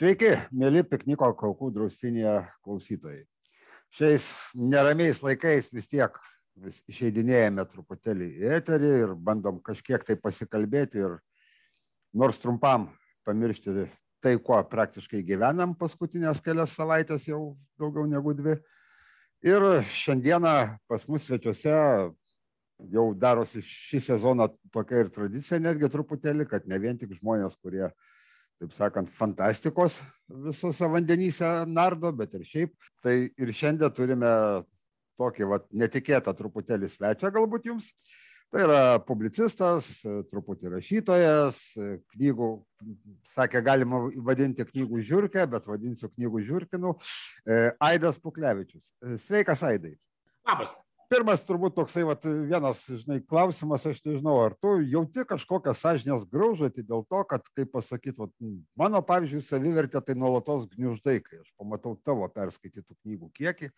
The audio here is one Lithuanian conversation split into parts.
Sveiki, mėly pikniko kaukų draustinėje klausytojai. Šiais neramiais laikais vis tiek vis išeidinėjame truputėlį į eterį ir bandom kažkiek tai pasikalbėti ir nors trumpam pamiršti tai, kuo praktiškai gyvenam paskutinės kelias savaitės, jau daugiau negu dvi. Ir šiandieną pas mus svečiuose jau darosi šį sezoną tokia ir tradicija netgi truputėlį, kad ne vien tik žmonės, kurie, taip sakant, fantastikos visose vandenyse nardo, bet ir šiaip. Tai ir šiandien turime tokį vat, netikėtą truputėlį svečią galbūt jums. Tai yra publicistas, truputį rašytojas, knygų, sakė, galima vadinti knygų žiūrkę, bet vadinsiu knygų žiūrkinu, Aidas Puklevičius. Sveikas, Aidai. Labas. Pirmas turbūt toksai vat, vienas, žinai, klausimas, aš nežinau, ar tu jauti kažkokią sąžinės graužatį dėl to, kad, kaip pasakyti, vat, mano, pavyzdžiui, savivertė tai nuolatos gniuždai, kai aš pamatau tavo perskaitytų knygų kiekį,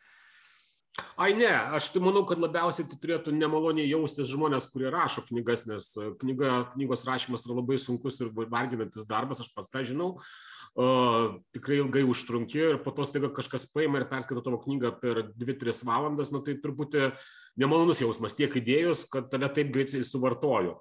Ai ne, aš tai manau, kad labiausiai tai turėtų nemaloniai jaustis žmonės, kurie rašo knygas, nes e, knyga, knygos rašymas yra labai sunkus ir varginantis darbas, aš pats tą žinau. Uh, tikrai ilgai užtrunki ir po to staiga kažkas paima ir perskaito tavo knygą per 2-3 valandas, nu tai truputį nemalonus jausmas tiek idėjus, kad tave taip greitai suvartoju.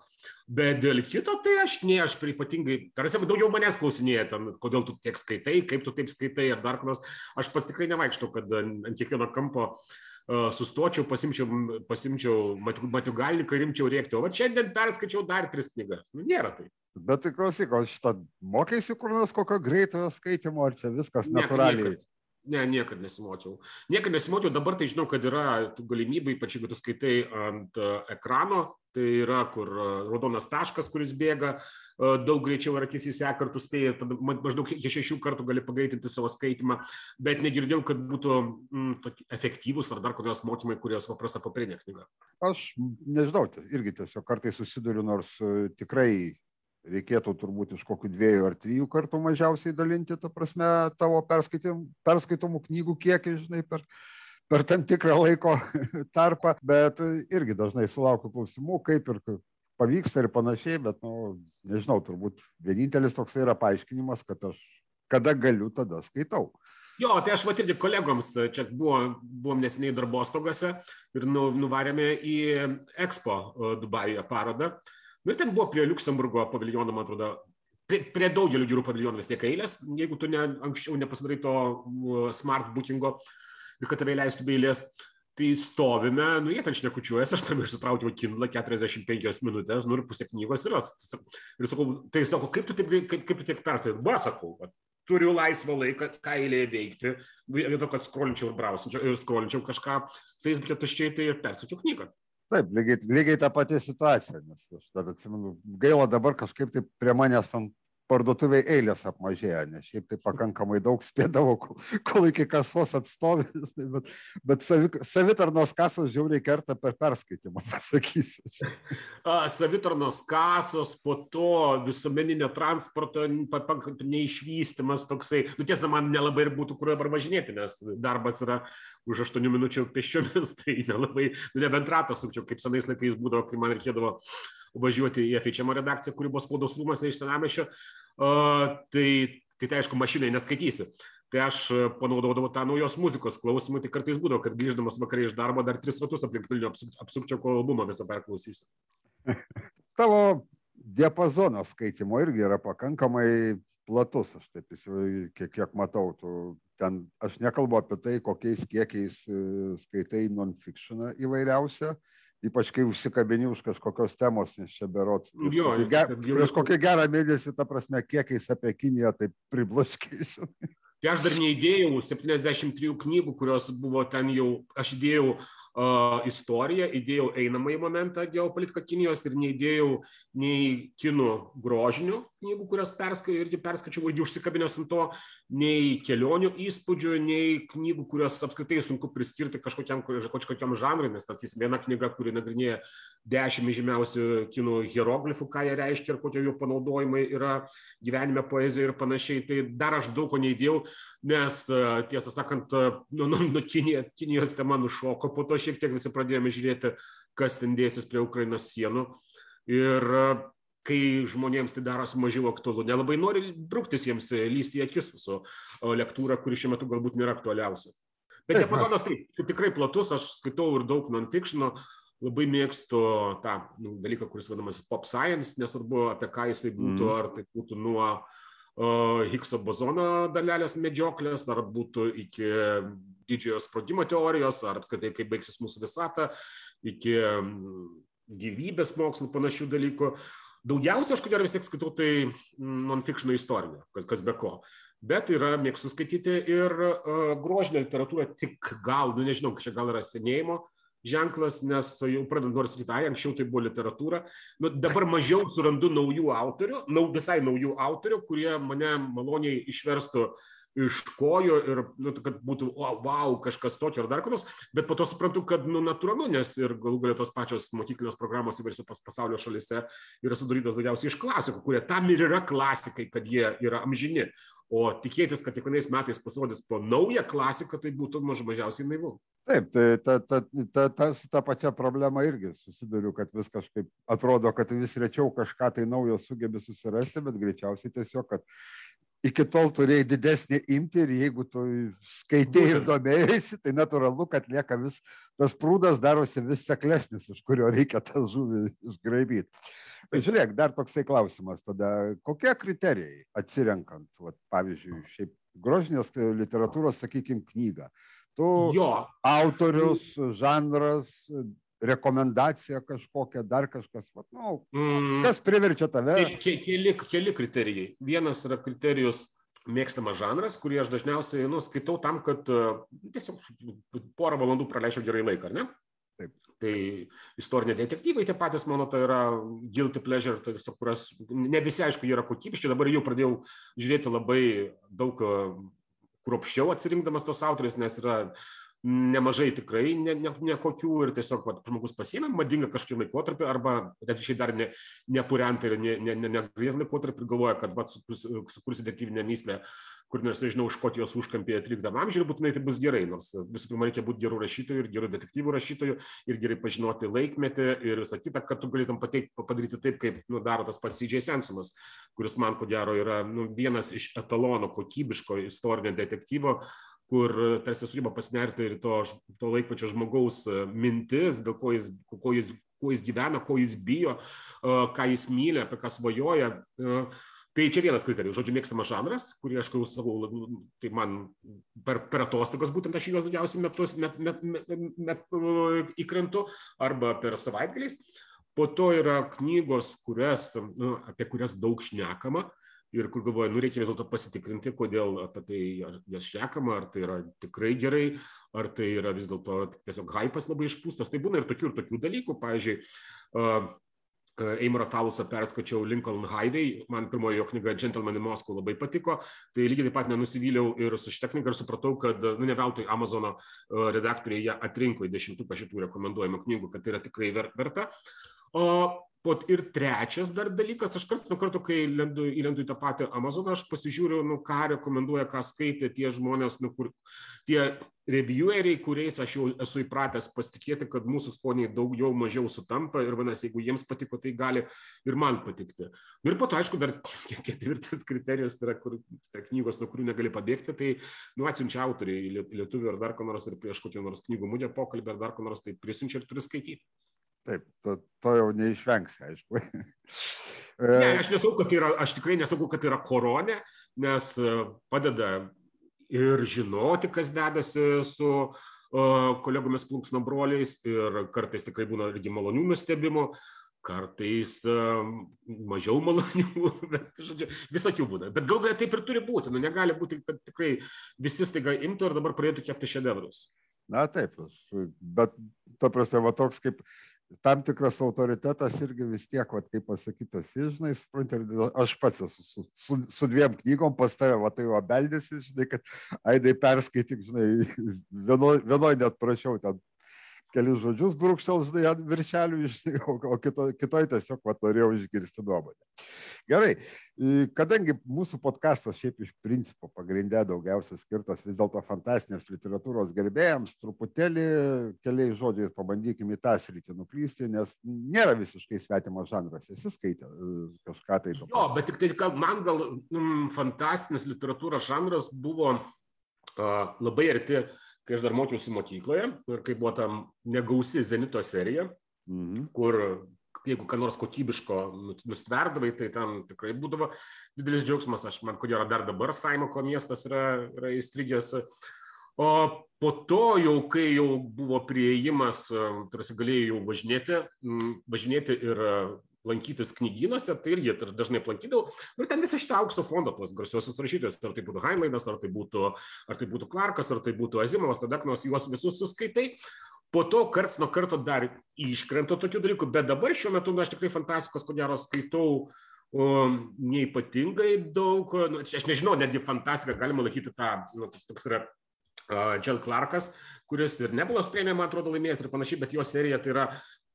Bet dėl kito, tai aš ne, aš ypatingai, tarsi daugiau manęs klausinėja, ten, kodėl tu tiek skaitai, kaip tu taip skaitai ir dar kas. Aš pats tikrai nevaikštau, kad ant kiekvieno kampo uh, sustočiau, pasimčiau, pasimčiau matiugalininką ir rimčiau rėkti. O šiandien perskaičiau dar tris knygas. Nu, nėra tai. Bet tai klausyk, o šitą mokėsi kur nors kokio greitojo skaitimo, ar čia viskas natūraliai? Niekad. Ne, niekad nesimokiau. Niekad nesimokiau, dabar tai žinau, kad yra galimybė, ypač jeigu tu skaitai ant ekrano, tai yra kur raudonas taškas, kuris bėga daug greičiau ir akis įseka ir tu spėjai, tada maždaug iki šešių kartų gali pagreitinti savo skaitimą, bet negirdėjau, kad būtų mm, efektyvus ar dar kokios mokymai, kurios paprasta papirinė knyga. Aš nežinau, irgi tiesiog kartais susiduriu, nors tikrai reikėtų turbūt iš kokių dviejų ar trijų kartų mažiausiai dalinti, ta prasme, tavo perskaitomų knygų kiekį, žinai, per, per tam tikrą laiko tarpą, bet irgi dažnai sulaukiu klausimų, kaip ir pavyksta ir panašiai, bet, nu, nežinau, turbūt vienintelis toks yra paaiškinimas, kad aš kada galiu, tada skaitau. Jo, tai aš matyti kolegoms, čia buvo, buvom neseniai darbostogose ir nu, nuvarėme į Expo Dubajuje parodą. Nu, ir ten buvo prie Luxemburgo paviljono, man atrodo, prie, prie daugelio jūrų paviljonų vis tiek eilės, jeigu tu ne, anksčiau nepasidarai to smart bookingo ir kad tave leistų be eilės. Tai stovime, nu jie ten šnekučiuojas, aš tam išsitraukiau Kindle 45 minutės, nu ir pusė knygos yra. Ir sakau, tai sako, kaip tu taip, kaip, kaip tu tiek perskaitai? Va, sakau, va, turiu laisvą laiką, ką eilėje veikti, vietoj to, kad skrolinčiau ir brausinčiau, skrolinčiau kažką Facebook'e tuščiai, tai ir perskaičiau knygą. Taip, lygiai, lygiai ta pati situacija, nes aš dar atsimenu, gaila dabar kažkaip tai prie manęs tam parduotuviai eilės apmažėja, nes šiaip tai pakankamai daug spėdavo, kol iki kasos atstovė, bet, bet savi, savitarnos kasos žiauriai kerta per perskaitimą, pasakysiu. A, savitarnos kasos, po to visuomeninio transporto neišvystimas toksai, nu tiesa, man nelabai ir būtų kur dabar važinėti, nes darbas yra už 8 minučių pešiomis, tai nelabai, nu, nebent ratą sukčiau, kaip senais laikais būdavo, kai man reikėdavo važiuoti į FHM redakciją, kuri buvo spaudos rūmose iš senamešio, tai, tai tai aišku, mašinai neskaitysi. Tai aš panaudodavau tą naujos muzikos klausimą, tai kartais būdavo, kad grįždamas vakarai iš darbo dar tris ratus aplink Vilnių apsukčiau, kol albumą visą perklausysiu. Tavo diapazonas skaitimo irgi yra pakankamai platus, aš taip įsivaizduoju, kiek, kiek matau, tu ten, aš nekalbu apie tai, kokiais kiekiais skaitai non-fictioną įvairiausią, ypač kai užsikabini už kažkokios temos, nes čia berot. Jo, ger, prieš kokį gerą mėnesį, ta prasme, kiekiais apie Kiniją taip pribloškiai. Tai aš dar neįdėjau 73 knygų, kurios buvo ten jau, aš įdėjau uh, istoriją, įdėjau einamąjį momentą geopolitiką Kinijos ir neįdėjau nei kinų grožinių knygų, kurias perskaičiau, irgi perskaičiau, irgi užsikabinęs ant to, nei kelionių įspūdžių, nei knygų, kurias apskritai sunku priskirti kažkokiam, kažkokiam žanrui, nes tas viena knyga, kuri nagrinėja dešimt žymiausių kinų hieroglifų, ką jie reiškia ir kokie jų panaudojimai yra gyvenime, poezijoje ir panašiai. Tai dar aš daug ko neįdėjau, nes tiesą sakant, nu, nu, nu, Kinija, Kinijos tema nušoko, po to šiek tiek visi pradėjome žiūrėti, kas ten dėsis prie Ukrainos sienų. Ir kai žmonėms tai darosi mažiau aktualu. Nelabai nori bruktis jiems lysti į akis su lektūra, kuri šiuo metu galbūt nėra aktualiausia. Bet diapazonas taip, tikrai platus, aš skaitau ir daug non-fictiono, labai mėgstu tą nu, dalyką, kuris vadinamas pop science, nesvarbu apie ką jisai būtų, mm. ar tai būtų nuo uh, Higgso bozono dalelės medžioklės, ar būtų iki didžiojo sprogimo teorijos, ar apskritai kaip baigsis mūsų visata, iki gyvybės mokslų panašių dalykų. Daugiausia aš, ko gero, vis tiek skaitau tai non-fiction istorinę, kas, kas be ko. Bet yra, mėgstu skaityti ir uh, grožinę literatūrą, tik gal, nu nežinau, čia gal yra senėjimo, uh, ženklas, nes jau pradedant nors ai, anksčiau tai buvo literatūra. Nu, dabar mažiau surandu naujų autorių, nau, visai naujų autorių, kurie mane maloniai išverstų iš kojų ir, nu, kad būtų, o, wow, kažkas tokio ar dar ko nors, bet po to suprantu, kad, nu, natūralu, nes ir galų galia tos pačios mokyklinės programos įvairiose pas, pasaulio šalise yra sudarytos daugiausiai iš klasikų, kurie tam ir yra klasikai, kad jie yra amžini. O tikėtis, kad kiekvienais metais pasirodys po naują klasiką, tai būtų maž mažiausiai naivu. Taip, tai ta, ta, ta, ta, ta pačia problema irgi susiduriu, kad vis kažkaip atrodo, kad vis rečiau kažką tai naujo sugebi susirasti, bet greičiausiai tiesiog, kad iki tol turėjai didesnį imti ir jeigu tu skaitėjai ir domėjai, tai natūralu, kad lieka vis, tas prūdas darosi vis seklesnis, iš kurio reikia tą žuvį išgraibyti. Žiūrėk, dar toksai klausimas tada, kokie kriterijai atsirenkant, vat, pavyzdžiui, šiaip grožinės literatūros, sakykime, knygą. Tu jo. autorius, žanras, rekomendacija kažkokia, dar kažkas, vat, nu, mm. kas priverčia tave. Keli, keli kriterijai. Vienas yra kriterijus mėgstamas žanras, kurį aš dažniausiai nu, skaitau tam, kad uh, tiesiog porą valandų praleisčiau gerai laiką, ar ne? Taip. Tai istoriniai detektyvai tie patys, mano, tai yra guilty pleasure, tai tiesiog, kurias ne visi, aišku, yra kokybiški, dabar jau pradėjau žiūrėti labai daug uh, kruopščiau atsirinkdamas tos autorius, nes yra nemažai tikrai ne, ne, nekokių ir tiesiog vat, žmogus pasiėmė madingą kažkokį laikotarpį arba atvirkščiai dar ne, nepurentą ir negrįžtą ne, ne, ne laikotarpį ir galvoja, kad vat, sukursi, detektyvinę myslę kur nors, nežinau, Škotijos užkampėje 13 amžiuje ir būtinai tai bus gerai, nors visų pirma reikia būti gerų rašytojų ir gerų detektyvų rašytojų ir gerai pažinoti laikmetį ir visą kitą, kad tu galėtum pateikti, padaryti taip, kaip nu, daro tas pats C.J. Sensonas, kuris man ko gero yra nu, vienas iš etalonų kokybiško istorinio detektyvo, kur tarsi sugeba pasinerti ir to, to laikmečio žmogaus e, mintis, dėl ko jis, ko, jis, ko jis gyvena, ko jis bijo, e, ką jis myli, apie ką svajoja. E, tai čia vienas kriterijus, žodžiu, mėgstamas žanras, kurį aš klausau, tai man per, per atostogas būtent aš juos daugiausiai metus met, met, met, met, įkrentu arba per savaitgaliais. Po to yra knygos, kurias, nu, apie kurias daug šnekama, ir kur galvoju, nu reikia vis dėlto pasitikrinti, kodėl apie tai jas šnekama, ar tai yra tikrai gerai, ar tai yra vis dėlto tiesiog hypas labai išpūstas. Tai būna ir tokių ir tokių dalykų. Pavyzdžiui, uh, Eimaro Talusą perskačiau Lincoln Highway, man pirmoji jo knyga Gentleman in Moscow labai patiko, tai lygiai taip pat nenusivyliau ir su šitą knygą ir supratau, kad, nu ne veltui Amazono redaktoriai ją atrinko į dešimtuką šitų rekomenduojamų knygų, kad tai yra tikrai verta. O Ot, ir trečias dar dalykas, aš karts nuo karto, kai lendu, įlendu į tą patį Amazoną, aš pasižiūriu, nu, ką rekomenduoja, ką skaitė tie žmonės, nu, kur, tie revieweriai, kuriais aš jau esu įpratęs pasitikėti, kad mūsų skoniai daugiau mažiau sutampa ir vadinasi, jeigu jiems patiko, tai gali ir man patikti. Nu, ir po to, aišku, dar ketvirtas kriterijus tai yra kur, tai knygos, nuo kurių negali pabėgti, tai nu, atsiunčia autoriai lietuvių ar dar ko nors ir prieš kokią nors knygų mūdę pokalbį ar dar ko nors, tai prisiunčia ir turi skaityti. Taip, to, to jau neišvengsi, aišku. ne, aš nesakau, kad yra, aš tikrai nesakau, kad yra koronė, nes e, padeda ir žinoti, kas dedasi su uh, kolegomis plunksno broliais ir kartais tikrai būna irgi malonių nustebimų, kartais mažiau malonių, bet, žodžiu, visokių būna. Bet gal taip ir turi būti, nu negali būti, kad tikrai visi staiga imtų ir dabar pradėtų kepti šedevrus. Na taip, bet ta prasme, va toks kaip tam tikras autoritetas irgi vis tiek, vat, kaip pasakytas, žinai, supranti, aš pats esu su, su, su dviem knygom pas tave, va tai jau beldėsi, žinai, kad aidai perskaityk, žinai, vienoj, vienoj net prašiau ten kelius žodžius brūkštel, žinai, ant viršelių, o, o kito, kitoj tiesiog vat, norėjau išgirsti nuomonę. Gerai, kadangi mūsų podkastas šiaip iš principo pagrindė daugiausia skirtas vis dėlto fantastinės literatūros gerbėjams, truputėlį keliais žodžiais pabandykime į tą sritį nuklysti, nes nėra visiškai svetimas žanras. Esi skaitę e, kažką tai. Jo, bet tik tai, man gal mm, fantastinės literatūros žanras buvo uh, labai arti kai aš dar mokiausi mokykloje ir kai buvo tam negausi Zenito serija, mhm. kur jeigu ką nors kokybiško nustverdavai, tai ten tikrai būdavo didelis džiaugsmas. Aš man, kodėl dar dabar Saimoko miestas yra, yra įstrigęs. O po to jau, kai jau buvo prieimas, tarsi galėjai jau važinėti, važinėti ir lankytis knygynuose, tai irgi dažnai aplankydavau. Ir ten visą šitą aukso fondą, tuos garsiosius rašytojus, ar tai būtų Heinleinas, ar tai būtų, ar tai būtų Clarkas, ar tai būtų Azimovas, tada nors juos visus suskaitai. Po to karts nuo karto dar iškrenta tokių dalykų, bet dabar šiuo metu na, aš tikrai fantastikos, ko gero, skaitau um, neipatingai daug. Nu, aš nežinau, netgi fantastika galima laikyti tą, nu, toks yra uh, Jill Clarkas, kuris ir Nebulos premiją, man atrodo, laimėjęs ir panašiai, bet jo serija tai yra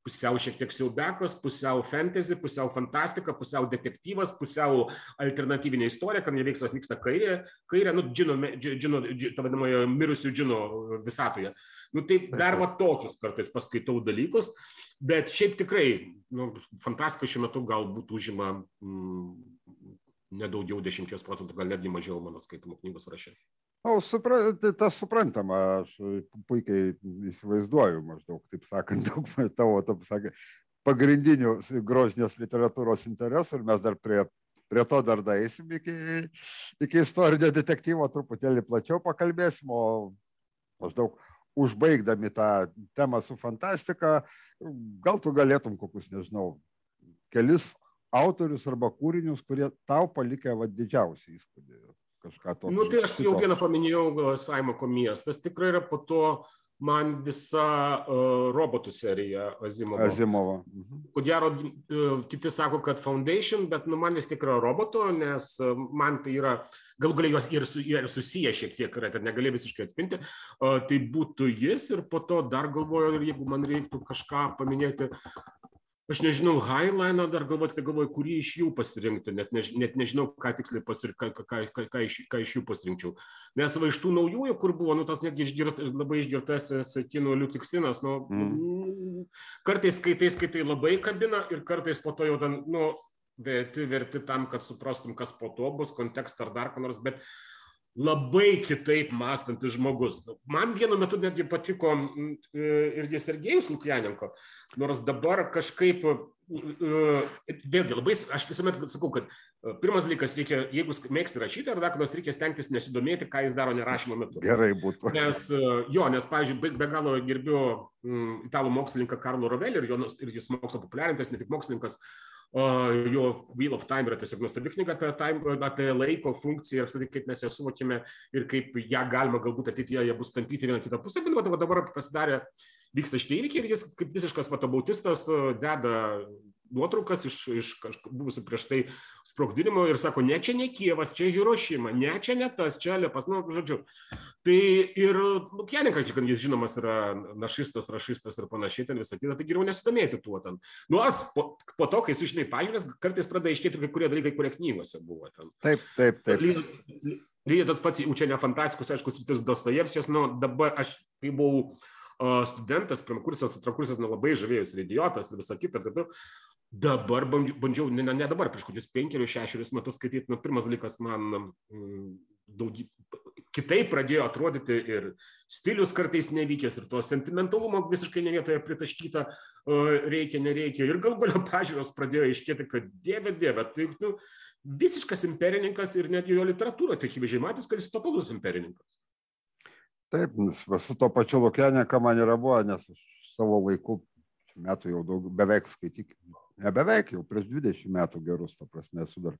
pusiau šiek tiek siaubekas, pusiau fantasy, pusiau fantastika, pusiau detektyvas, pusiau alternatyvinė istorija, kam neveiksmas vyksta kairė, kairė, nu, džino, džino, ta vadinamoje mirusių džino visatoje. Nu, taip dar va tokius kartais paskaitau dalykus, bet šiaip tikrai, nu, fantastika šiuo metu galbūt užima mm, nedaugiau 10 procentų, gal netgi mažiau mano skaitomų knygų sąraše. O, supra, tai tas suprantama, aš puikiai įsivaizduoju maždaug, taip sakant, daug tavo, taip sakant, pagrindinių grožinės literatūros interesų ir mes dar prie, prie to dar daeisim iki, iki istorinio detektyvo truputėlį plačiau pakalbėsim, o maždaug užbaigdami tą temą su fantastika, gal tu galėtum kokius, nežinau, kelis autorius arba kūrinius, kurie tau palikė va, didžiausią įspūdį kažką tokio. Nu, tai aš jau vieną paminėjau, Saimako miestas, tikrai yra po to man visa uh, robotų serija Azimovo. Azimovo. Mhm. Ko gero, uh, kiti sako, kad Foundation, bet nu, man vis tik yra roboto, nes uh, man tai yra, gal galiai jos ir, su, ir susiję šiek tiek kad negali visiškai atspinti. Uh, tai būtų jis ir po to dar galvoju, jeigu man reiktų kažką paminėti, aš nežinau hailainą dar galvoti tai galvoju kurį iš jų pasirinkti net než net nežinau ką tiksliai pasir ką ką ką ką iš ką iš jų pasirinkčiau nes va iš tų naujųjų kur buvo nu tas netgi išgirt labai išgirtasis kinų liuciksinas nu mm. kartais skaitai skaitai labai kabina ir kartais po to jau ten nu verti verti tam kad suprastum kas po to bus kontekstą ar dar ką nors bet labai kitaip mąstantis žmogus. Man vienu metu netgi patiko e, irgi Sergejus Lukjanenko, nors dabar kažkaip, e, vėlgi labai, aš visuomet sakau, kad e, pirmas dalykas, reikia, jeigu mėgsti rašyti ar dar nors reikia stengtis nesidomėti, ką jis daro nerašymo metu. Gerai būtų. Nes, jo, nes, pavyzdžiui, be galo gerbiu italų mokslininką Karlo Rovelį ir, jo, ir jis mokslo populiarintas, ne tik mokslininkas, uh, jo Wheel of Time yra tiesiog nuostabi knyga apie, time, apie laiko funkciją ir apskritai kaip mes ją suvokime ir kaip ją galima galbūt ateityje bus tampyti vieną kitą pusę, bet dabar pasidarė, vyksta šitie įvykiai ir jis kaip visiškas patobautistas deda nuotraukas iš, iš buvusių prieš tai sprogdinimo ir sako, ne čia ne Kievas, čia Hirošima, ne čia ne tas, čia Liepas, nu, žodžiu. Tai ir Lukjaninkas, kad jis žinomas yra našistas, rašistas ir panašiai, ten visą kitą, tai geriau nesidomėti tuo ten. Nu, aš po, po to, kai sužinai pažiūrės, kartais pradeda iškėti kai kurie dalykai, kurie knygose buvo ten. Taip, taip, taip. Lygiai tas pats, jau čia ne fantastikos, aišku, sritis Dostojevskis, nu, dabar aš, kai buvau studentas, pirmakursis, antrakursis, nu, labai žavėjus ir idiotas ir visą kitą, ir taip toliau. Dabar bandžiau, bandžiau ne, ne dabar, prieš kokius penkerius, šešerius metus skaityti, nu, pirmas dalykas man mm, daugybė, kitaip pradėjo atrodyti ir stilius kartais nevykęs, ir to sentimentalumo visiškai ne vietoje pritaškyta reikia, nereikia. Ir gal galio pažiūros pradėjo iškėti, kad dieve, dieve, tai nu, visiškas imperininkas ir netgi jo literatūra, tai akivaizdžiai matys, kad jis totalus imperininkas. Taip, su to pačiu Lukianė, ką man yra buvo, nes aš savo laiku metų jau daug, beveik skaityk, ne beveik, jau prieš 20 metų gerus, ta prasme, esu dar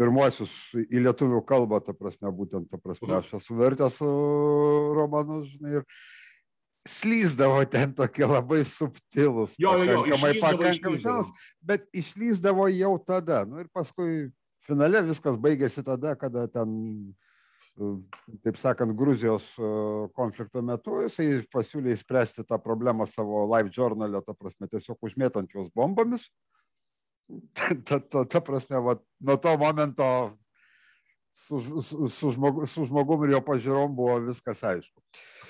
pirmuosius į lietuvių kalbą, ta prasme, būtent, ta prasme, aš esu vertęs romanus, žinai, ir slyzdavo ten tokie labai subtilus, jo, jo, jo, pakankamai, pakankamai žalas, bet išlyzdavo jau tada, nu ir paskui finale viskas baigėsi tada, kada ten taip sakant, Gruzijos konflikto metu, jisai pasiūlė įspręsti tą problemą savo live journalę, ta prasme, tiesiog užmėtant juos bombomis. Ta, ta, ta, ta prasme, va, nuo to momento su, su, su, žmogu, su žmogum ir jo pažiūrom buvo viskas aišku.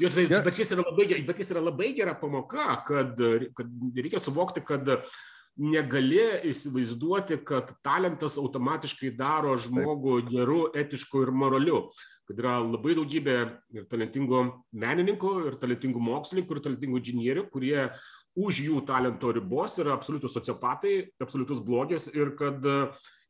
Jo, tai, ja. bet, jis labai, bet jis yra labai gera pamoka, kad, kad reikia suvokti, kad negali įsivaizduoti, kad talentas automatiškai daro žmogų Taip. geru, etišku ir moraliu kad yra labai daugybė ir talentingų menininkų, ir talentingų mokslininkų, ir talentingų inžinierių, kurie už jų talento ribos yra absoliutus sociopatai, absoliutus blogis ir kad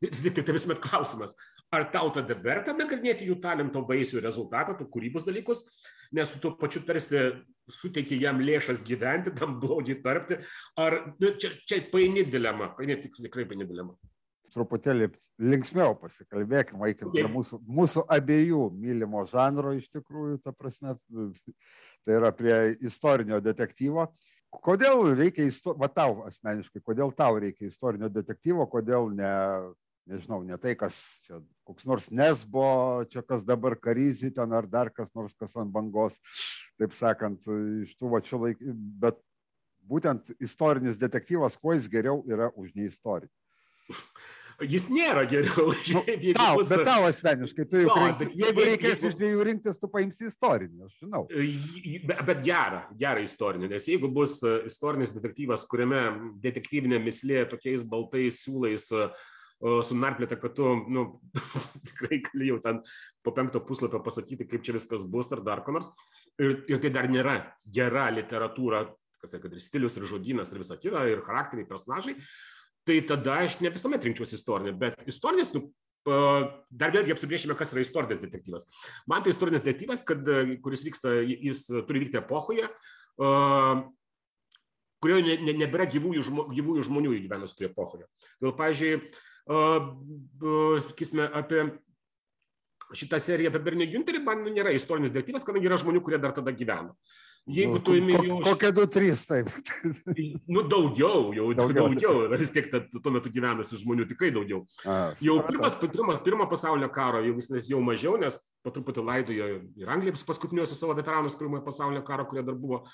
tik tai visuomet klausimas, ar tau tada verta nagrinėti jų talento vaisių rezultatą, tų kūrybos dalykus, nes tuo pačiu tarsi suteikia jam lėšas gyventi, tam blogį tarpti, ar nu, čia, čia paini dilema, paini tikrai paini dilema truputėlį linksmiau pasikalbėkime, eikim prie mūsų, mūsų abiejų mylimo žanro iš tikrųjų, ta prasme, tai yra prie istorinio detektyvo. Kodėl reikia, va tau asmeniškai, kodėl tau reikia istorinio detektyvo, kodėl ne, nežinau, ne tai, kas čia, koks nors nesbo, čia kas dabar karyzi ten ar dar kas nors, kas ant bangos, taip sakant, iš tų va čia laikų, bet būtent istorinis detektyvas, kuo jis geriau yra už neistoriją jis nėra geriau. Nu, tau, bus... Bet tau asmeniškai, tu jau, no, bet, jeigu reikės jeigu... iš dviejų rinktis, tu paimsi istorinį, aš žinau. Bet, bet gerą, gerą istorinį, nes jeigu bus e, istorinis detektyvas, kuriame detektyvinė mislė tokiais baltais siūlais e, sunarplėta, kad tu, nu, tikrai gali jau ten po penkto puslapio pasakyti, kaip čia viskas bus ar dar ko nors. Ir, ir tai dar nėra gera literatūra, kas tai, kad ir stilius, ir žodynas, ir visa kita, ir charakteriai, personažai tai tada aš ne visuomet rinkčiausi istorinį, bet istorinis, nu, dar vėlgi apsibriešime, kas yra istorinis detektyvas. Man tai istorinis detektyvas, kad, kuris vyksta, jis turi vykti epochoje, kurioje ne, ne, nebėra gyvųjų, žmo, gyvųjų žmonių įgyvenusių toje epochoje. Gal, pavyzdžiui, sakysime, apie šitą seriją apie Bernį Günterį, man nėra istorinis detektyvas, kadangi yra žmonių, kurie dar tada gyveno. Jeigu nu, tu imi jau... Kokie du, trys, taip. nu, daugiau, jau daugiau, daugiau. vis tiek tuo metu gyvenusių žmonių tikrai daugiau. A, jau pirmas, pirma, pirmo pasaulinio karo, jau vis jau mažiau, nes po truputį laidojo ir Anglijos paskutiniuosius savo veteranus pirmojo pasaulinio karo, kurie dar buvo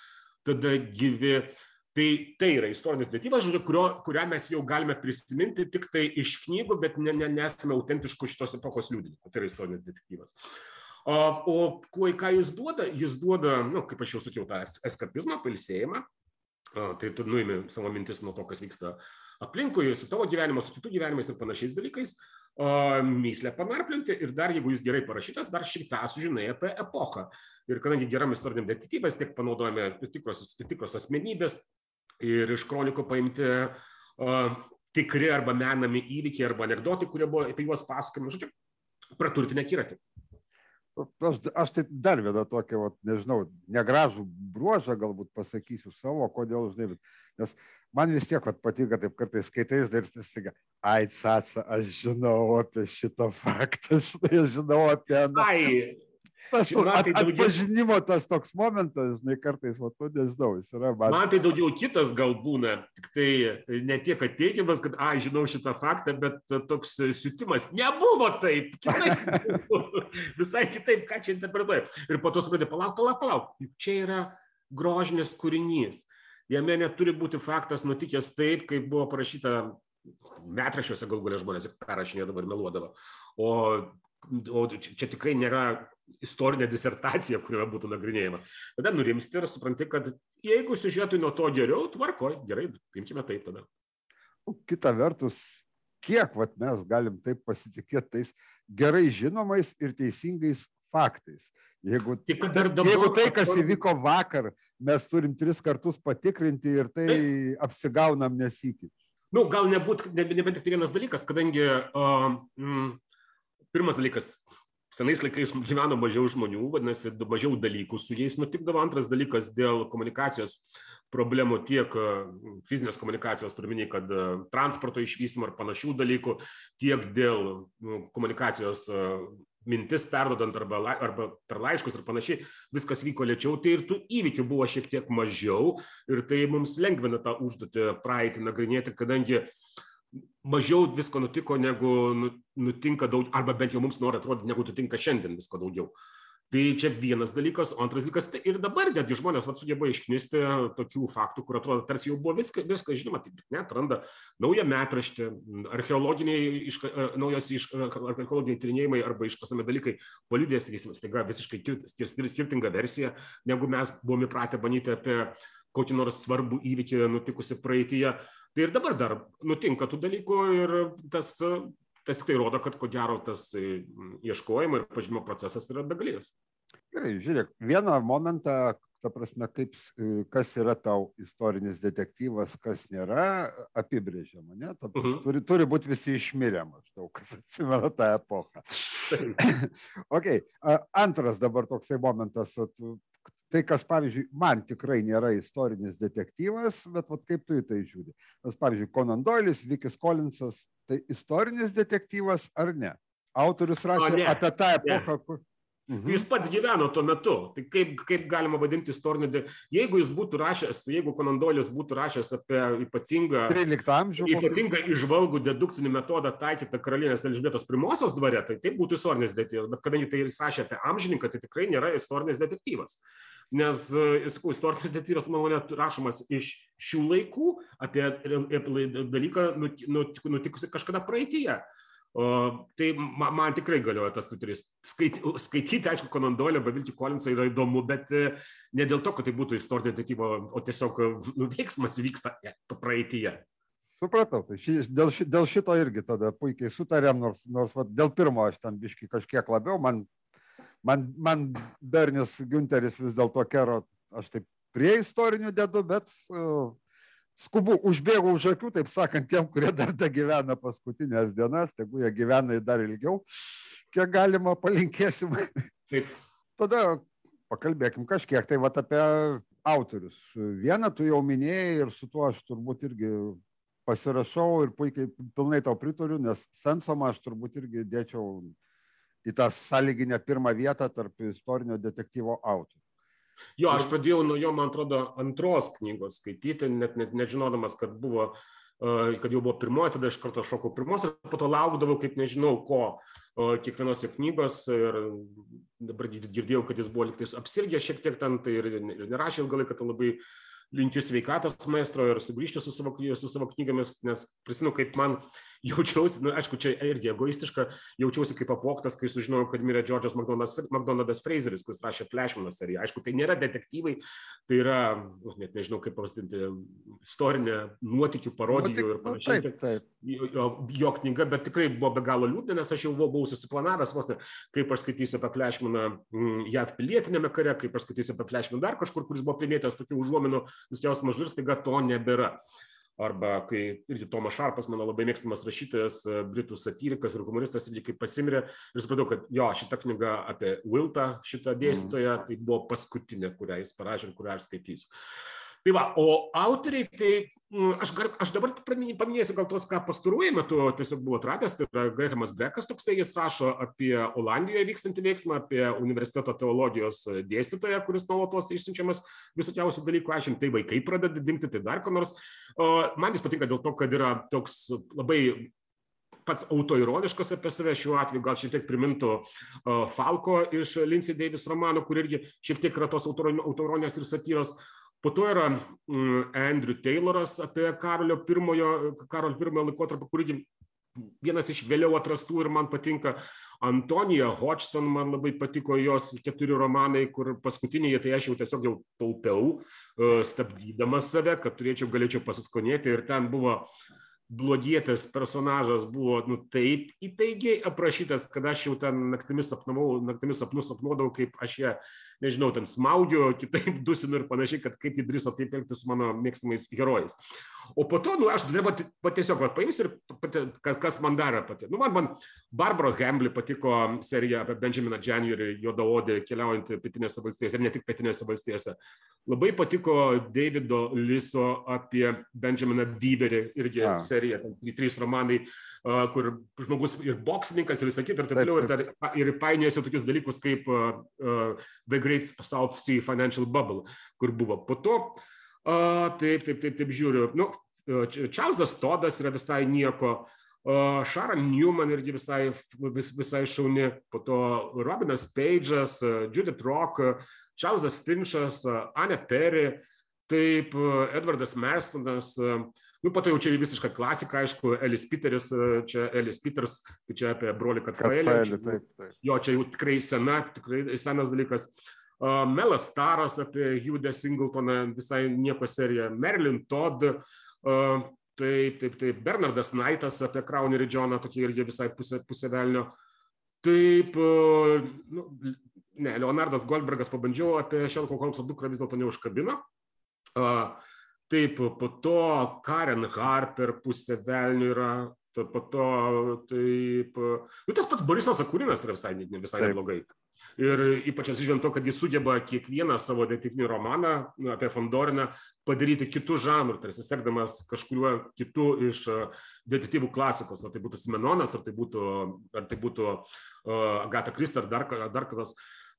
tada gyvi. Tai tai yra istorinis detektyvas, kurią mes jau galime prisiminti tik tai iš knygų, bet ne, ne, nesame autentiškų šitos epochos liudininkų. Tai yra istorinis detektyvas. O kuo, ką jis duoda? Jis duoda, nu, kaip aš jau sakiau, tą eskapizmą, pilsėjimą. Tai tu nuimi savo mintis nuo to, kas vyksta aplinkui, su tavo gyvenimu, su kitų gyvenimais ir panašiais dalykais. Myslę panarplinti ir dar, jeigu jis gerai parašytas, dar šitą sužinai apie epochą. Ir kadangi geram istoriniam detektyvas tiek panaudojame tikros, tikros asmenybės ir iš kronikų paimti uh, tikri arba menami įvykiai arba anegdotai, kurie buvo apie juos pasakojami, žodžiu, praturtinę kiratį aš, aš tai dar vieną tokią, vat, nežinau, negražų bruožą galbūt pasakysiu savo, kodėl, žinai, nes man vis tiek vat, patinka, taip kartais skaitai ir staiga, ai, caca, aš žinau apie šitą faktą, žinai, aš žinau apie... Ai, tas Žinoma, at, tai atpažinimo tas toks momentas, žinai, kartais, va, tu nežinau, jis yra man. Man tai daugiau kitas gal būna, tik tai ne tiek ateikimas, kad, a, žinau šitą faktą, bet toks siutimas nebuvo taip, kitaip, visai kitaip, ką čia interpretuoja. Ir po to suprantate, palauk, palauk, palauk, čia yra grožinis kūrinys. Jame neturi būti faktas nutikęs taip, kaip buvo parašyta metrašiuose gal galia žmonės perrašinėdavo ir meluodavo. O o čia tikrai nėra istorinė disertacija, kurioje būtų nagrinėjama. Tada nurimsti ir supranti, kad jeigu siužetui nuo to geriau, tvarkoj, gerai, imkime taip tada. Kita vertus, kiek vat, mes galim taip pasitikėti tais gerai žinomais ir teisingais faktais. Jeigu, Tik, dabar, jeigu tai, kas įvyko vakar, mes turim tris kartus patikrinti ir tai taip. apsigaunam nesikit. Nu, gal nebūtų, nebent ne, ne tik vienas dalykas, kadangi uh, mm, pirmas dalykas, senais laikais gyveno mažiau žmonių, vadinasi, mažiau dalykų su jais nutikdavo. Antras dalykas dėl komunikacijos problemų tiek fizinės komunikacijos, turiminį, kad transporto išvystymo ir panašių dalykų, tiek dėl nu, komunikacijos mintis perdodant arba, arba per laiškus ir panašiai, viskas vyko lėčiau, tai ir tų įvykių buvo šiek tiek mažiau ir tai mums lengvina tą užduotį praeitį nagrinėti, kadangi mažiau visko nutiko, negu nu, nutinka daug, arba bent jau mums nori atrodyti, negu nutinka šiandien visko daugiau. Tai čia vienas dalykas, o antras dalykas, tai ir dabar netgi žmonės vat, sugeba išknisti tokių faktų, kur atrodo, tarsi jau buvo viską, viską žinoma, tai net randa naują metraštį, archeologiniai, iška, naujos iš, archeologiniai tyrinėjimai arba iškasami dalykai palydė, sakysim, staiga visiškai skirtinga versija, negu mes buvome įpratę manyti apie kokį nors svarbų įvykį nutikusi praeitie. Tai ir dabar dar nutinka tų dalykų ir tas, tas tik tai rodo, kad ko gero tas ieškojimo ir pažymimo procesas yra begalinis. Gerai, žiūrėk, vieną momentą, ta prasme, kaip, kas yra tau istorinis detektyvas, kas nėra, apibrėžiama, ne? Ta, uh mhm. -huh. turi, turi būti visi išmirę, maždaug, kas atsimena tą epochą. ok, antras dabar toksai momentas, tai kas pavyzdžiui man tikrai nėra istorinis detektyvas bet vat kaip tu į tai žiūri nes pavyzdžiui konan doilis vikis kolinsas tai istorinis detektyvas ar ne autorius rašė apie tą epochą kur Mhm. Jis pats gyveno tuo metu. Tai kaip, kaip galima vadinti istorinį... De... Jeigu jis būtų rašęs, jeigu Konandolis būtų rašęs apie ypatingą, 13 amžių, ypatingą išvalgų dedukcinį metodą taikytą karalienės Elžbietos primosios dvare, tai tai būtų istorinis detektyvas. Bet kadangi tai jis rašė apie amžininką, tai tikrai nėra istorinis detektyvas nes, e, sakau, istorinis detektyvas, mano nuomonė, rašomas iš šių laikų apie dalyką nutikusi kažkada praeitie. O, tai man, man tikrai galioja tas kriterijus. Skait, skaityti, aišku, Konandolio, Bavilti Kolinsą yra įdomu, bet e, ne dėl to, kad tai būtų istorinė detektyvo, o tiesiog nu, veiksmas vyksta praeitie. Supratau, tai ši, dėl, ši, dėl šito irgi tada puikiai sutarėm, nors, nors va, dėl pirmo aš ten biški kažkiek labiau, man man, man Bernis Günteris vis dėlto kero, aš taip prie istorinių dedu, bet uh, skubu, užbėgau už akių, taip sakant, tiem, kurie dar da gyvena paskutinės dienas, tegu jie gyvena dar ilgiau, kiek galima palinkėsim. Taip. Tada pakalbėkim kažkiek tai vat apie autorius. Vieną tu jau minėjai ir su tuo aš turbūt irgi pasirašau ir puikiai pilnai tau pritariu, nes sensomą aš turbūt irgi dėčiau į tą sąlyginę pirmą vietą tarp istorinio detektyvo autorių. Jo, aš pradėjau nuo jo, man atrodo, antros knygos skaityti, net, net nežinodamas, kad buvo kad jau buvo pirmoji, tada iš karto šokau pirmos ir po to laukdavau, kaip nežinau ko, kiekvienose knygos ir dabar girdėjau, kad jis buvo liktais apsirgęs šiek tiek ten, tai ir, ir nerašė ilgą laiką, tai labai linkiu sveikatos maestro ir sugrįžti su savo, su savo knygomis, nes prisimenu, kaip man jaučiausi, nu, aišku, čia irgi egoistiška, jaučiausi kaip apvoktas, kai sužinojau, kad mirė Džordžas McDonaldas Fraseris, kuris rašė Flashmaną seriją. Aišku, tai nėra detektyvai, tai yra, nu, net nežinau kaip pavadinti, istorinė nuotikių parodijų nu, ir panašiai. Taip, taip. Jo, jo knyga, bet tikrai buvo be galo liūdna, nes aš jau buvau susiplanavęs, vos ne, kaip aš skaitysiu apie Flashmaną mm, JAV pilietinėme kare, kaip aš skaitysiu apie Flashmaną dar kažkur, kuris buvo primėtęs tokių užuominų, vis jausmas žir, staiga to nebėra arba kai irgi Tomas Šarpas, mano labai mėgstamas rašytojas, britų satyrikas ir humoristas, irgi kaip pasimirė ir supratau, kad jo, šita knyga apie Wiltą, šitą dėstytoją, tai buvo paskutinė, kurią jis parašė ir kurią aš skaitysiu. Tai va, o autoriai, tai mm, aš, aš dabar paminėsiu gal tos, ką pastaruoju metu tiesiog buvo atradęs, tai yra Grehamas Brekas toksai, jis rašo apie Olandijoje vykstantį veiksmą, apie universiteto teologijos dėstytoją, kuris nuolatos išsiunčiamas visokiausių dalykų, aiškinti, tai vaikai pradeda dingti, tai dar ko nors. Man jis patinka dėl to, kad yra toks labai pats autoironiškas apie save šiuo atveju, gal šiek tiek primintų Falko iš Lindsay Davis romano, kur irgi šiek tiek yra tos autoironijos ir satyros. Po to yra mm, Andrew Tayloras apie Karolio pirmojo, Karolio pirmojo laikotarpio, kurį vienas iš vėliau atrastų ir man patinka. Antonija Hodgson, man labai patiko jos keturi romanai, kur paskutinėje tai aš jau tiesiog jau taupiau, e, stabdydamas save, kad turėčiau, galėčiau pasiskonėti ir ten buvo blogietis personažas buvo nu, taip įtaigiai aprašytas, kad aš jau ten naktimis sapnavau, naktimis sapnus sapnuodavau, kaip aš ją nežinau, ten smaugiu, kitaip dusinu ir panašiai, kad kaip įdryso taip elgtis su mano mėgstamais herojais. O po to, nu, aš va, va, tiesiog va, paimsiu ir pati, kas, kas man dar pati. Nu, man, man Barbaros Hambly patiko serija apie Benjaminą January, juodaodį keliaujantį pietinėse valstijose ir ne tik pietinėse valstijose. Labai patiko Davido Liso apie Benjaminą Weaverį, irgi A. serija, ten trys romanai kur žmogus ir boksininkas ir visą kitą ir taip toliau, ir, dar, ir painėjasi tokius dalykus kaip uh, uh, The Great South Sea Financial Bubble, kur buvo. Po to. Uh, taip, taip, taip, taip žiūriu. Nu, Čarlzas Todas yra visai nieko, Sharon Newman irgi visai, vis, visai šauni, po to Robinas Page'as, Judith Rock, Čarlzas Finchas, Anne Perry, taip Edvardas Merstonas, Nu, po to jau čia visiška klasika, aišku, Elis Peteris, čia Elis Peters, tai čia apie brolį Katfaelį. Taip, taip. Jo, čia jau tikrai sena, tikrai senas dalykas. Uh, Melas Staras apie Hugh Singletoną, visai nieko serija. Marilyn Todd, uh, taip, taip, taip. Bernardas Knightas apie Crownerį Džoną, tokie irgi visai pusė, pusė velnio. Taip, uh, nu, ne, Leonardas Goldbergas pabandžiau apie Šelko Holmso dukrą vis dėlto neužkabino. Uh, Taip, po to Karen Harper pusė velnių yra, po to taip, nu, tas pats Borisas Akurinas yra visai, ne visai taip. neblogai. Ir ypač atsižiūrint to, kad jis sugeba kiekvieną savo detektyvinį romaną nu, apie Fondoriną padaryti kitų žanrų, tarsi sekdamas kažkuriuo kitų iš detektyvų klasikos, ar tai būtų Simenonas, ar tai būtų, ar tai būtų uh, Agata Krista, ar dar, dar kas.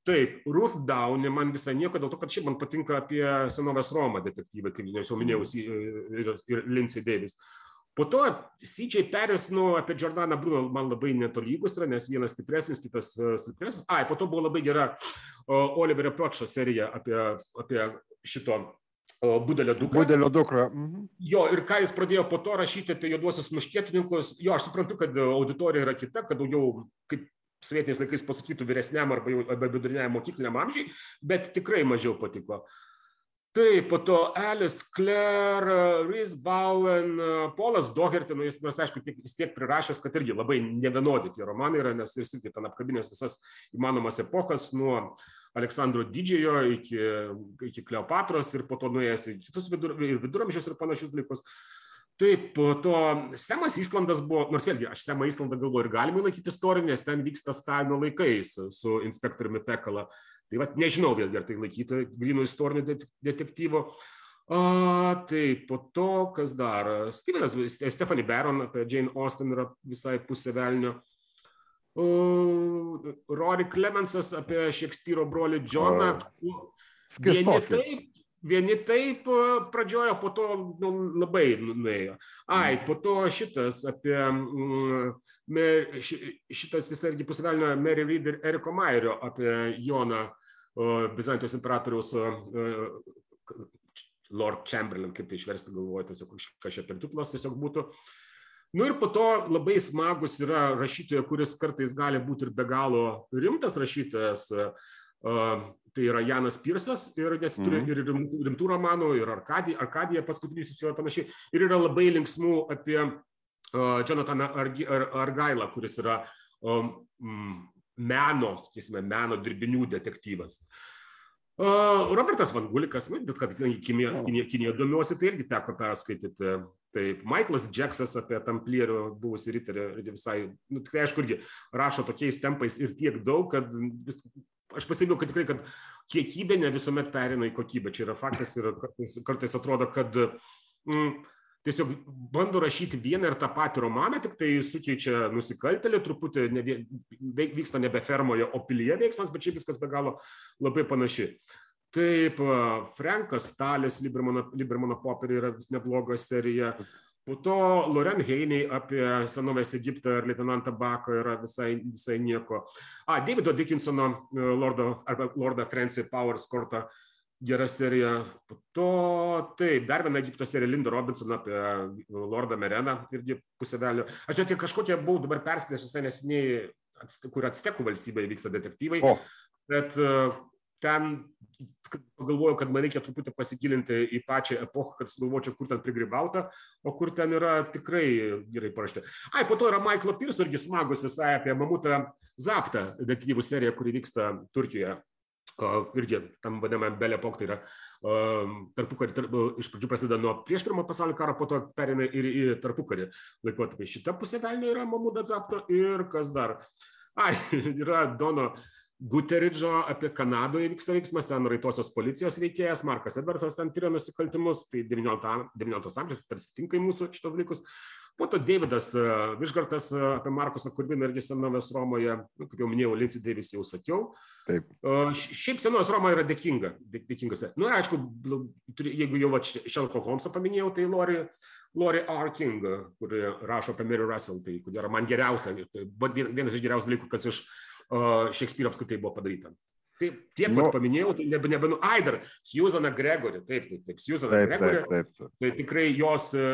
Taip, Ruth Downey man visai nieko, dėl to, kad šiaip man patinka apie senovės Romą detektyvai, kaip jau minėjau, ir, ir Lindsay Davis. Po to CJ Peris, nu, apie Jordaną Bruno man labai netolygus yra, nes vienas stipresnis, kitas silpnesnis. Ai, po to buvo labai gera Oliverio Piočo serija apie, apie šito Budelio dukrą. Budelio dukrą. Mhm. Jo, ir ką jis pradėjo po to rašyti apie juoduosius muškietininkus, jo, aš suprantu, kad auditorija yra kita, kad daugiau kaip sovietiniais laikais pasakytų vyresniam arba, jau, arba viduriniam mokykliniam amžiai, bet tikrai mažiau patiko. Taip, po to Alice Clare, Rhys Bowen, Polas Doherty, nu, jis, nors aišku, tiek, jis tiek prirašęs, kad irgi labai nevienodi tie romanai yra, nes jis irgi ten apkabinės visas įmanomas epochas nuo Aleksandro Didžiojo iki, iki Kleopatros ir po to nuėjęs į kitus vidur, viduramžius ir panašius dalykus. Taip, to Semas Islandas buvo, nors vėlgi, aš Semą Islandą galvoju ir galima laikyti istorinį, nes ten vyksta Stalino laikais su inspektoriumi Pekala. Tai vad nežinau vėlgi, ar tai laikyti grinų istorinį detektyvo. A, tai po to, kas dar, Stevenas, Stephanie Barron apie Jane Austen yra visai pusė velnio. Rory Clemensas apie Šekspyro brolį Džoną. Vieni taip, vieni taip pradžioje, po to nu, labai nuėjo. Ai, po to šitas apie mm, šitas visą irgi pusvelnio Mary Reid ir Eriko Mairio apie Joną Bizantijos imperatoriaus Lord Chamberlain, kaip tai išversti galvoju, tiesiog kažkaip per titulas tiesiog būtų. Nu ir po to labai smagus yra rašytoja, kuris kartais gali būti ir be galo rimtas rašytojas, tai yra Janas Pirsas, ir nes turi mm. ir rimtų, romanų, ir Arkadija, Arkadija paskutinis jo ir panašiai, ir yra labai linksmų apie uh, Jonathaną Argi, Ar, Argailą, kuris yra um, meno, sakysime, meno dirbinių detektyvas. Uh, Robertas Van Gulikas, nu, bet kad Kinėje domiuosi, tai irgi teko perskaityti. Taip, Michaelas Džeksas apie tamplierių buvusį riterį visai, nu, tikrai aišku, irgi rašo tokiais tempais ir tiek daug, kad vis, aš pastebėjau, kad tikrai, kad kiekybė ne visuomet perina į kokybę. Čia yra faktas ir kartais, kartais atrodo, kad mm, tiesiog bando rašyti vieną ir tą patį romaną, tik tai sukeičia nusikaltelį, truputį ne, vyksta nebe fermoje, o pilyje veiksmas, bet čia viskas be galo labai panaši. Taip, Frankas Stalis, Libermano, Libermano popieriai yra vis nebloga serija. Po to Loren Heiniai apie senovės Egiptą ir leitenantą Baką yra visai, visai nieko. A, Davido Dickinsono e, Lordo, arba Lordą Francie Powers kortą gera serija. Po to, taip, dar viena Egipto serija Linda Robinson apie Lordą Mereną, irgi pusėvelio. Aš net kažkokią buvau dabar perskaitęs visai nesiniai, kur atstekų valstybėje vyksta detektyvai. O. Bet ten pagalvojau, kad man reikia truputį pasigilinti į pačią epochą, kad sugalvočiau, kur ten prigribauta, o kur ten yra tikrai gerai parašta. Ai, po to yra Michaelo Pirso irgi smagus visai apie Mamutą Zaptą detektyvų seriją, kuri vyksta Turkijoje. Irgi tam vadinamam Belė Pok, tai yra tarpukarį, tarp, iš pradžių prasideda nuo prieš pirmą pasaulyų karą, po to perina ir į tarpukarį laikotarpį. Šita pusė velnio yra Mamuda Zapto ir kas dar? Ai, yra Dono uh, Guteridžo apie Kanadoje vyksta veiksmas, ten raitosios policijos veikėjas, Markas Edvardsas ten tyria nusikaltimus, tai 19, 19 amžius, tarsi tinka į mūsų šitos dalykus. Po to Davidas Višgartas apie Markusą Kurbiną irgi senovės Romoje, nu, kaip jau minėjau, Lindsay Davis jau sakiau. Taip. Šiaip senovės Roma yra dėkinga, dėkingas. Na, nu, aišku, jeigu jau Šelko Holmsą paminėjau, tai Lori Lori R. King, kuri rašo apie Mary Russell, tai kur yra man geriausia, tai vienas iš geriausių dalykų, kas iš Šekspyro apskritai buvo padaryta. Taip, tiek nu, paminėjau, tai nebe, nebenu, ai dar, Susana Gregory, taip, taip, taip, Susana taip, Gregory, taip, taip, taip. tai tikrai jos e,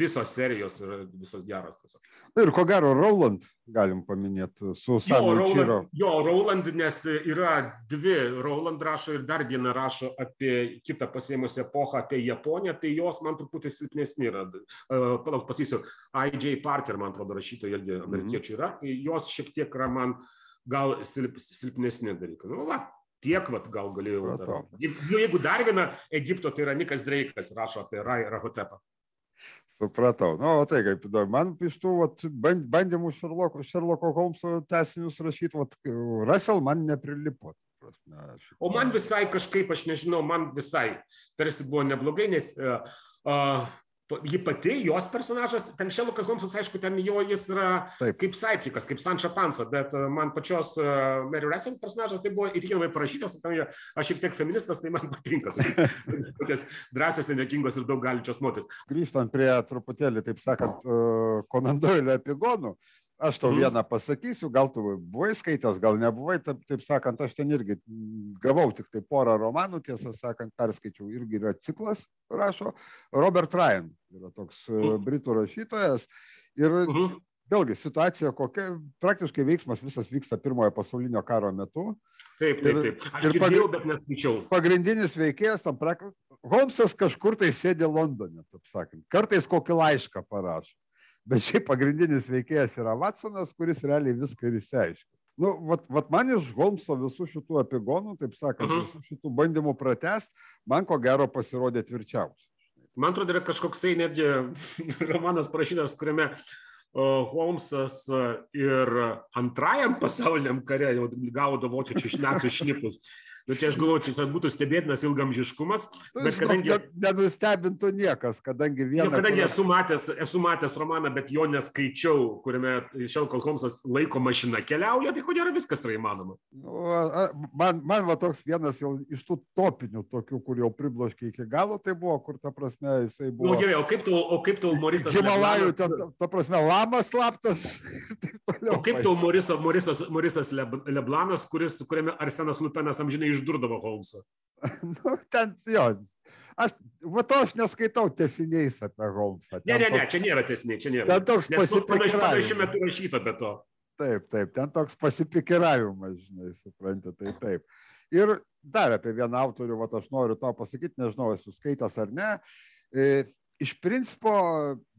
visos serijos yra visos geros. Tiesiog. Ir ko gero, Roland galim paminėti su savo Roland, jo, Roland, nes yra dvi, Roland rašo ir dar viena rašo apie kitą pasėmusią epochą, apie Japoniją, tai jos man truputį silpnesni yra. Palauk, pasakysiu, I.J. Parker, man atrodo, rašytojai irgi mhm. amerikiečiai yra, tai jos šiek tiek yra man uh, gal silp, silpnesni dalykai. Nu, va, tiek vat, gal galėjau. Dar. Nu, jeigu dar viena Egipto, tai yra Nikas Dreikas, rašo apie Rai Rahotepą. Supratau. Na, nu, o tai kaip įdomu. Man iš tų vat, bandymų Šerloko, Šerloko Holmso tesinius rašyti, vat, Russell man neprilipo. Prasme, o man visai kažkaip, aš nežinau, man visai tarsi buvo neblogai, nes uh, uh, ji pati, jos personažas, ten Šelokas Holmsas, aišku, ten jo jis yra Taip. kaip Saipikas, kaip Sančia Pansa, bet e, man pačios uh, Mary Ressing personažas tai buvo įtikinamai parašytas, aš šiek tiek feministas, tai man patinka. Tokios drąsios, energingos ir daug galinčios moteris. Grįžtant prie truputėlį, taip sakant, uh, Konandoilio epigonų, Aš tau mhm. vieną pasakysiu, gal tu buvai skaitęs, gal nebuvai, taip, taip sakant, aš ten irgi gavau tik tai porą romanų, tiesą sakant, perskaičiau, irgi yra ciklas, rašo Robert Ryan, yra toks mhm. britų rašytojas. Ir mhm. vėlgi situacija kokia, praktiškai veiksmas visas vyksta pirmojo pasaulinio karo metu. Taip, taip, taip. Aš ir girdėjau, bet neskaičiau. Pagrindinis veikėjas tam praktiškai, Holmsas kažkur tai sėdė Londone, taip sakant. Kartais kokį laišką parašo. Bet šiaip pagrindinis veikėjas yra Watsonas, kuris realiai viską ir įsiaiškina. Nu, vat, vat man iš Holmso visų šitų epigonų, taip sakant, mhm. visų šitų bandymų pratest, man ko gero pasirodė tvirčiausias. Man atrodo, yra kažkoksai netgi romanas parašytas, kuriame Holmsas ir antrajam pasauliniam kare jau gaudo vokiečių iš nacijų šnipus. Nu, čia aš galvoju, čia būtų stebėtinas ilgamžiškumas. Bet kadangi... Nenustebintų niekas, kadangi vieną... Nu, kadangi esu matęs, esu matęs romaną, bet jo neskaičiau, kuriame Šelkol Holmsas laiko mašina keliauja, tai kodėl viskas yra įmanoma? Nu, man, man va toks vienas jau iš tų topinių tokių, kur jau pribloškė iki galo, tai buvo, kur ta prasme jisai buvo... Na nu, gerai, o kaip tu, o kaip tu Morisas... Himalajų, ten, ta, prasme, lamas slaptas. o kaip tu Morisas, Morisas, Morisas Leblanas, kuris, kuriame Arsenas Lupenas amžinai išdurdavo Holmsą. nu, ten jo. Aš, va to aš neskaitau tesiniais apie Holmsą. Ne, ne, ne, toks, čia nėra tesiniai, čia nėra. Ten toks pasipikiravimas. Panašiu metu rašyta be to. Taip, taip, ten toks pasipikiravimas, žinai, suprantate, tai taip. Ir dar apie vieną autorių, va aš noriu to pasakyti, nežinau, esu skaitęs ar ne. E, iš principo,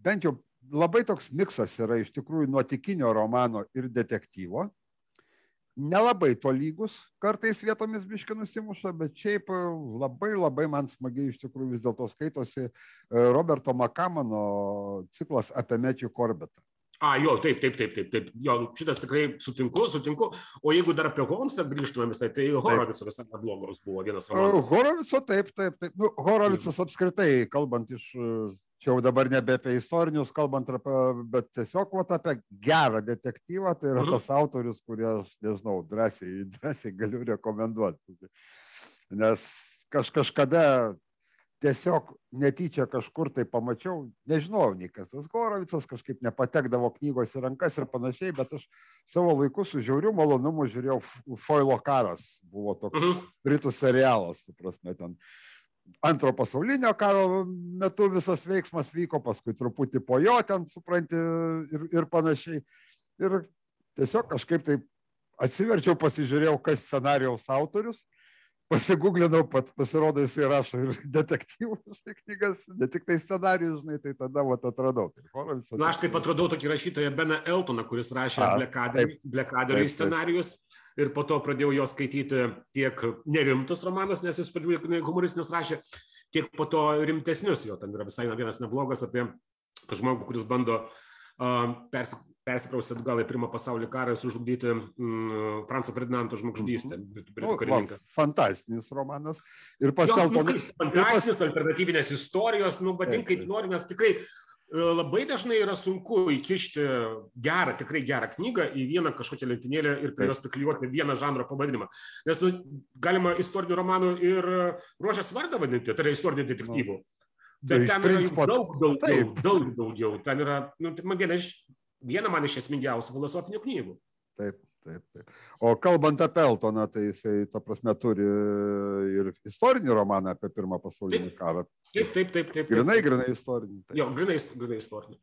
bent jau labai toks miksas yra iš tikrųjų nuotikinio romano ir detektyvo nelabai tolygus, kartais vietomis biški nusimuša, bet šiaip e, labai labai man smagiai iš tikrųjų vis dėlto skaitosi e, Roberto Makamano ciklas apie Mečių Korbetą. A, jo, taip, taip, taip, taip, taip. Jo, šitas tikrai sutinku, sutinku. O jeigu dar apie Holmsą grįžtume visai, tai Horovico visai neblogos buvo vienas romanas. Horovico, taip, taip, taip. Nu, Horovicas apskritai, kalbant iš čia jau dabar nebe apie istorinius kalbant, bet tiesiog vat, apie gerą detektyvą, tai yra mhm. tas autorius, kurį aš, nežinau, drąsiai, drąsiai galiu rekomenduoti. Nes kaž, kažkada tiesiog netyčia kažkur tai pamačiau, nežinau, nei kas tas Gorovicas, kažkaip nepatekdavo knygos į rankas ir panašiai, bet aš savo laiku su žiauriu malonumu žiūrėjau Foilo karas, buvo toks uh mhm. britų serialas, tu prasme, ten antro pasaulinio karo metu visas veiksmas vyko, paskui truputį po jo ten, supranti, ir, ir panašiai. Ir tiesiog kažkaip taip atsiverčiau, pasižiūrėjau, kas scenarijaus autorius, pasigūglinau, pat pasirodo, jisai rašo ir detektyvus, tai knygas, ne tik tai scenarijus, žinai, tai tada vat atradau. Tai Na, aš taip atradau tokį rašytoją Beną Eltoną, kuris rašė Blekaderį scenarijus ir po to pradėjau jo skaityti tiek nerimtus romanus, nes jis pradžių humoristinius rašė, tiek po to rimtesnius. Jo ten yra visai vienas neblogas apie žmogų, kuris bando uh, pers, persikraustyti atgal į pirmą pasaulyje karą ir sužudyti mm, Franco Ferdinando žmogžudystę. Mm. Fantastinis romanas. Ir pasielto. Nu, fantastinis, pas... alternatyvinės istorijos, nu, vadink kaip nori, nes tikrai labai dažnai yra sunku įkišti gerą, tikrai gerą knygą į vieną kažkokią lentynėlę ir prie jos priklijuoti vieną žanro pavadinimą. Nes nu, galima istorinių romanų ir ruošęs vardą vadinti, tai yra istorinių detektyvų. Bet ten principo, yra daug daugiau, taip. daug daugiau. Ten yra, nu, tai man viena iš, viena man iš esmingiausių filosofinių knygų. Taip, taip, taip. O kalbant apie Eltoną, tai jisai, ta prasme, turi ir istorinį romaną apie Pirmą pasaulinį taip, karą. Taip, taip, taip. taip, taip. Grinai, grinai istorinį. Taip. Jo, grinai, grinai istorinį.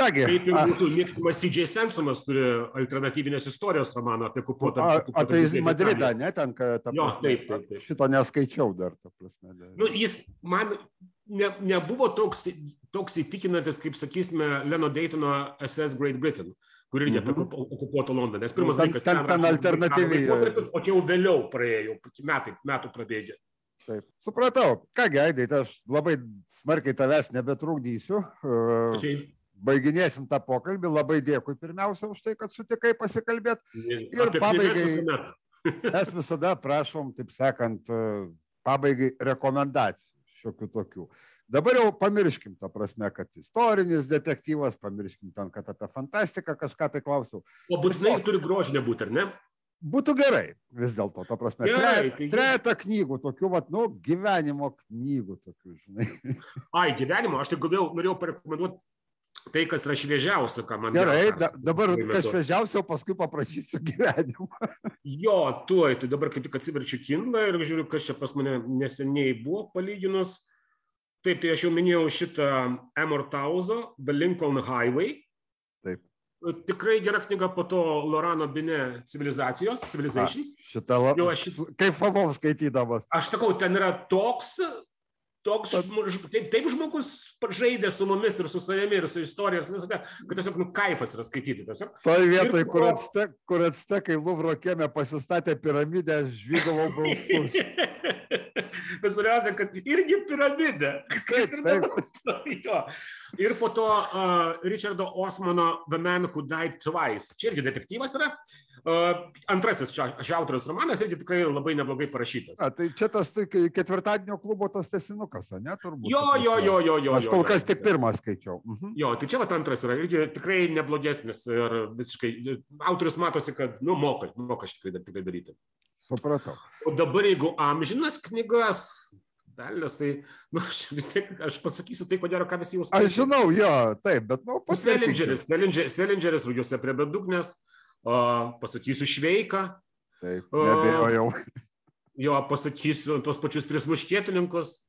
Kągi. Kaip ir mūsų mėgstamas C.J. Samsonas turi alternatyvinės istorijos romaną apie kupuotą. A, apie Madridą, ne, ten, kad... Jo, taip, taip, taip. Šito neskaičiau dar, ta prasme. Nu, jis man ne, nebuvo toks, toks įtikinantis, kaip sakysime, Leno Daytono SS Great Britain kur irgi apie mm -hmm. okupuotą Londoną. Nes pirmas ten, dalykas, ten, ten alternatyviai. O čia jau vėliau praėjo, metai, metų prabėgė. Taip, supratau. Kągi, Aidai, tai aš labai smarkiai tavęs nebetrukdysiu. Okay baiginėsim tą pokalbį. Labai dėkui pirmiausia už tai, kad sutikai pasikalbėti. Ir pabaigai. Mes visada prašom, taip sakant, pabaigai rekomendacijų šiokių tokių. Dabar jau pamirškim tą prasme, kad istorinis detektyvas, pamirškim ten, kad apie fantastiką kažką tai klausiau. O būtinai turi grožinė būti, ar ne? Būtų gerai vis dėlto, ta prasme. Gerai, tai... Trejata knygų, tokių, vat, nu, gyvenimo knygų, tokių, žinai. Ai, gyvenimo, aš tik galėjau, norėjau parekomenduoti tai, kas yra šviežiausia, ką man. Gerai, da, dabar kas šviežiausia, paskui paprašysiu gyvenimą. jo, tuoj, tai dabar kaip tik atsiverčiu Kindle ir žiūriu, kas čia pas mane neseniai buvo palyginus. Taip, tai aš jau minėjau šitą Amortauzo, The Lincoln Highway. Taip. Tikrai gera knyga po to Lorano Bine civilizacijos, Civilizations. A, šitą labai. Šit... Kaip favau skaitydamas. Aš sakau, ten yra toks toks taip, taip žmogus žaidė su mumis ir su savimi ir su istorija ir su visada, kad tiesiog nu kaifas yra skaityti. Tiesiog. Toje vietoje, kur, atste, kur atstekai Luvro kieme pasistatė piramidę, žvygavau balsu. Bet svarbiausia, kad irgi piramidė. Taip, taip. jo. Ir po to uh, Richardo Osmano The Man Who Died Twice. Čia irgi detektyvas yra. Uh, antrasis šio autoriaus romanas irgi tikrai labai neblogai parašytas. A, tai čia tas tai, ketvirtadienio klubo tas tesinukas, ne? Turbūt, jo, jo, jo, jo, jo. Aš kol kas tik pirmą skaičiau. Mhm. Jo, tai čia va antras yra irgi tikrai neblogesnis ir visiškai autorius matosi, kad, nu, moka, moka tikrai, tikrai daryti. Supratau. O dabar jeigu amžinas knygas, velnės, tai nu, aš vis tiek aš pasakysiu tai, kodėl ką visi jau skaitė. Aš žinau, jo, taip, bet, nu, pasakykit. Selingeris, Selingeris rugiuose prie bedugnės, o, pasakysiu šveiką. Taip, nebejojau. Jo, pasakysiu tos pačius tris muškietininkus.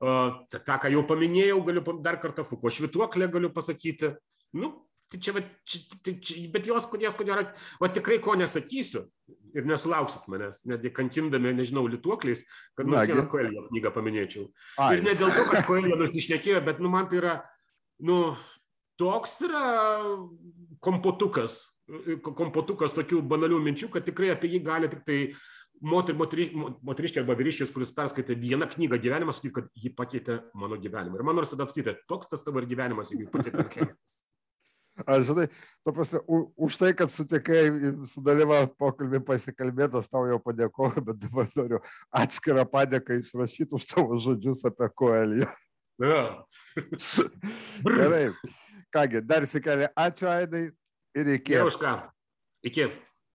Ta, ką jau paminėjau, galiu dar kartą Fuko švituoklę galiu pasakyti. Nu, tai čia, čia, čia, čia, bet jos, kodėl, kodėl, o tikrai ko nesakysiu, ir nesulauksit manęs, netgi kankindami, nežinau, lituokliais, kad nors vieną Koelio knygą paminėčiau. Ai. Ir ne dėl to, kad Koelio nusišnekėjo, bet, nu, man tai yra, nu, toks yra kompotukas, kompotukas tokių banalių minčių, kad tikrai apie jį gali tik tai moter, moteri, moteriškė arba vyriškis, kuris perskaitė vieną knygą gyvenimas, kad ji pakeitė mano gyvenimą. Ir man nors tada atskaitė, toks tas tavo ir gyvenimas, jeigu pakeitė. Aš žinai, ta prasme, u, už tai, kad sutikai sudalyvauti pokalbį pasikalbėti, aš tau jau padėkoju, bet dabar noriu atskirą padėką išrašyti už tavo žodžius apie koelį. Ja. Gerai. Kągi, dar sikeli, ačiū Aidai ir iki. Ne už ką. Iki.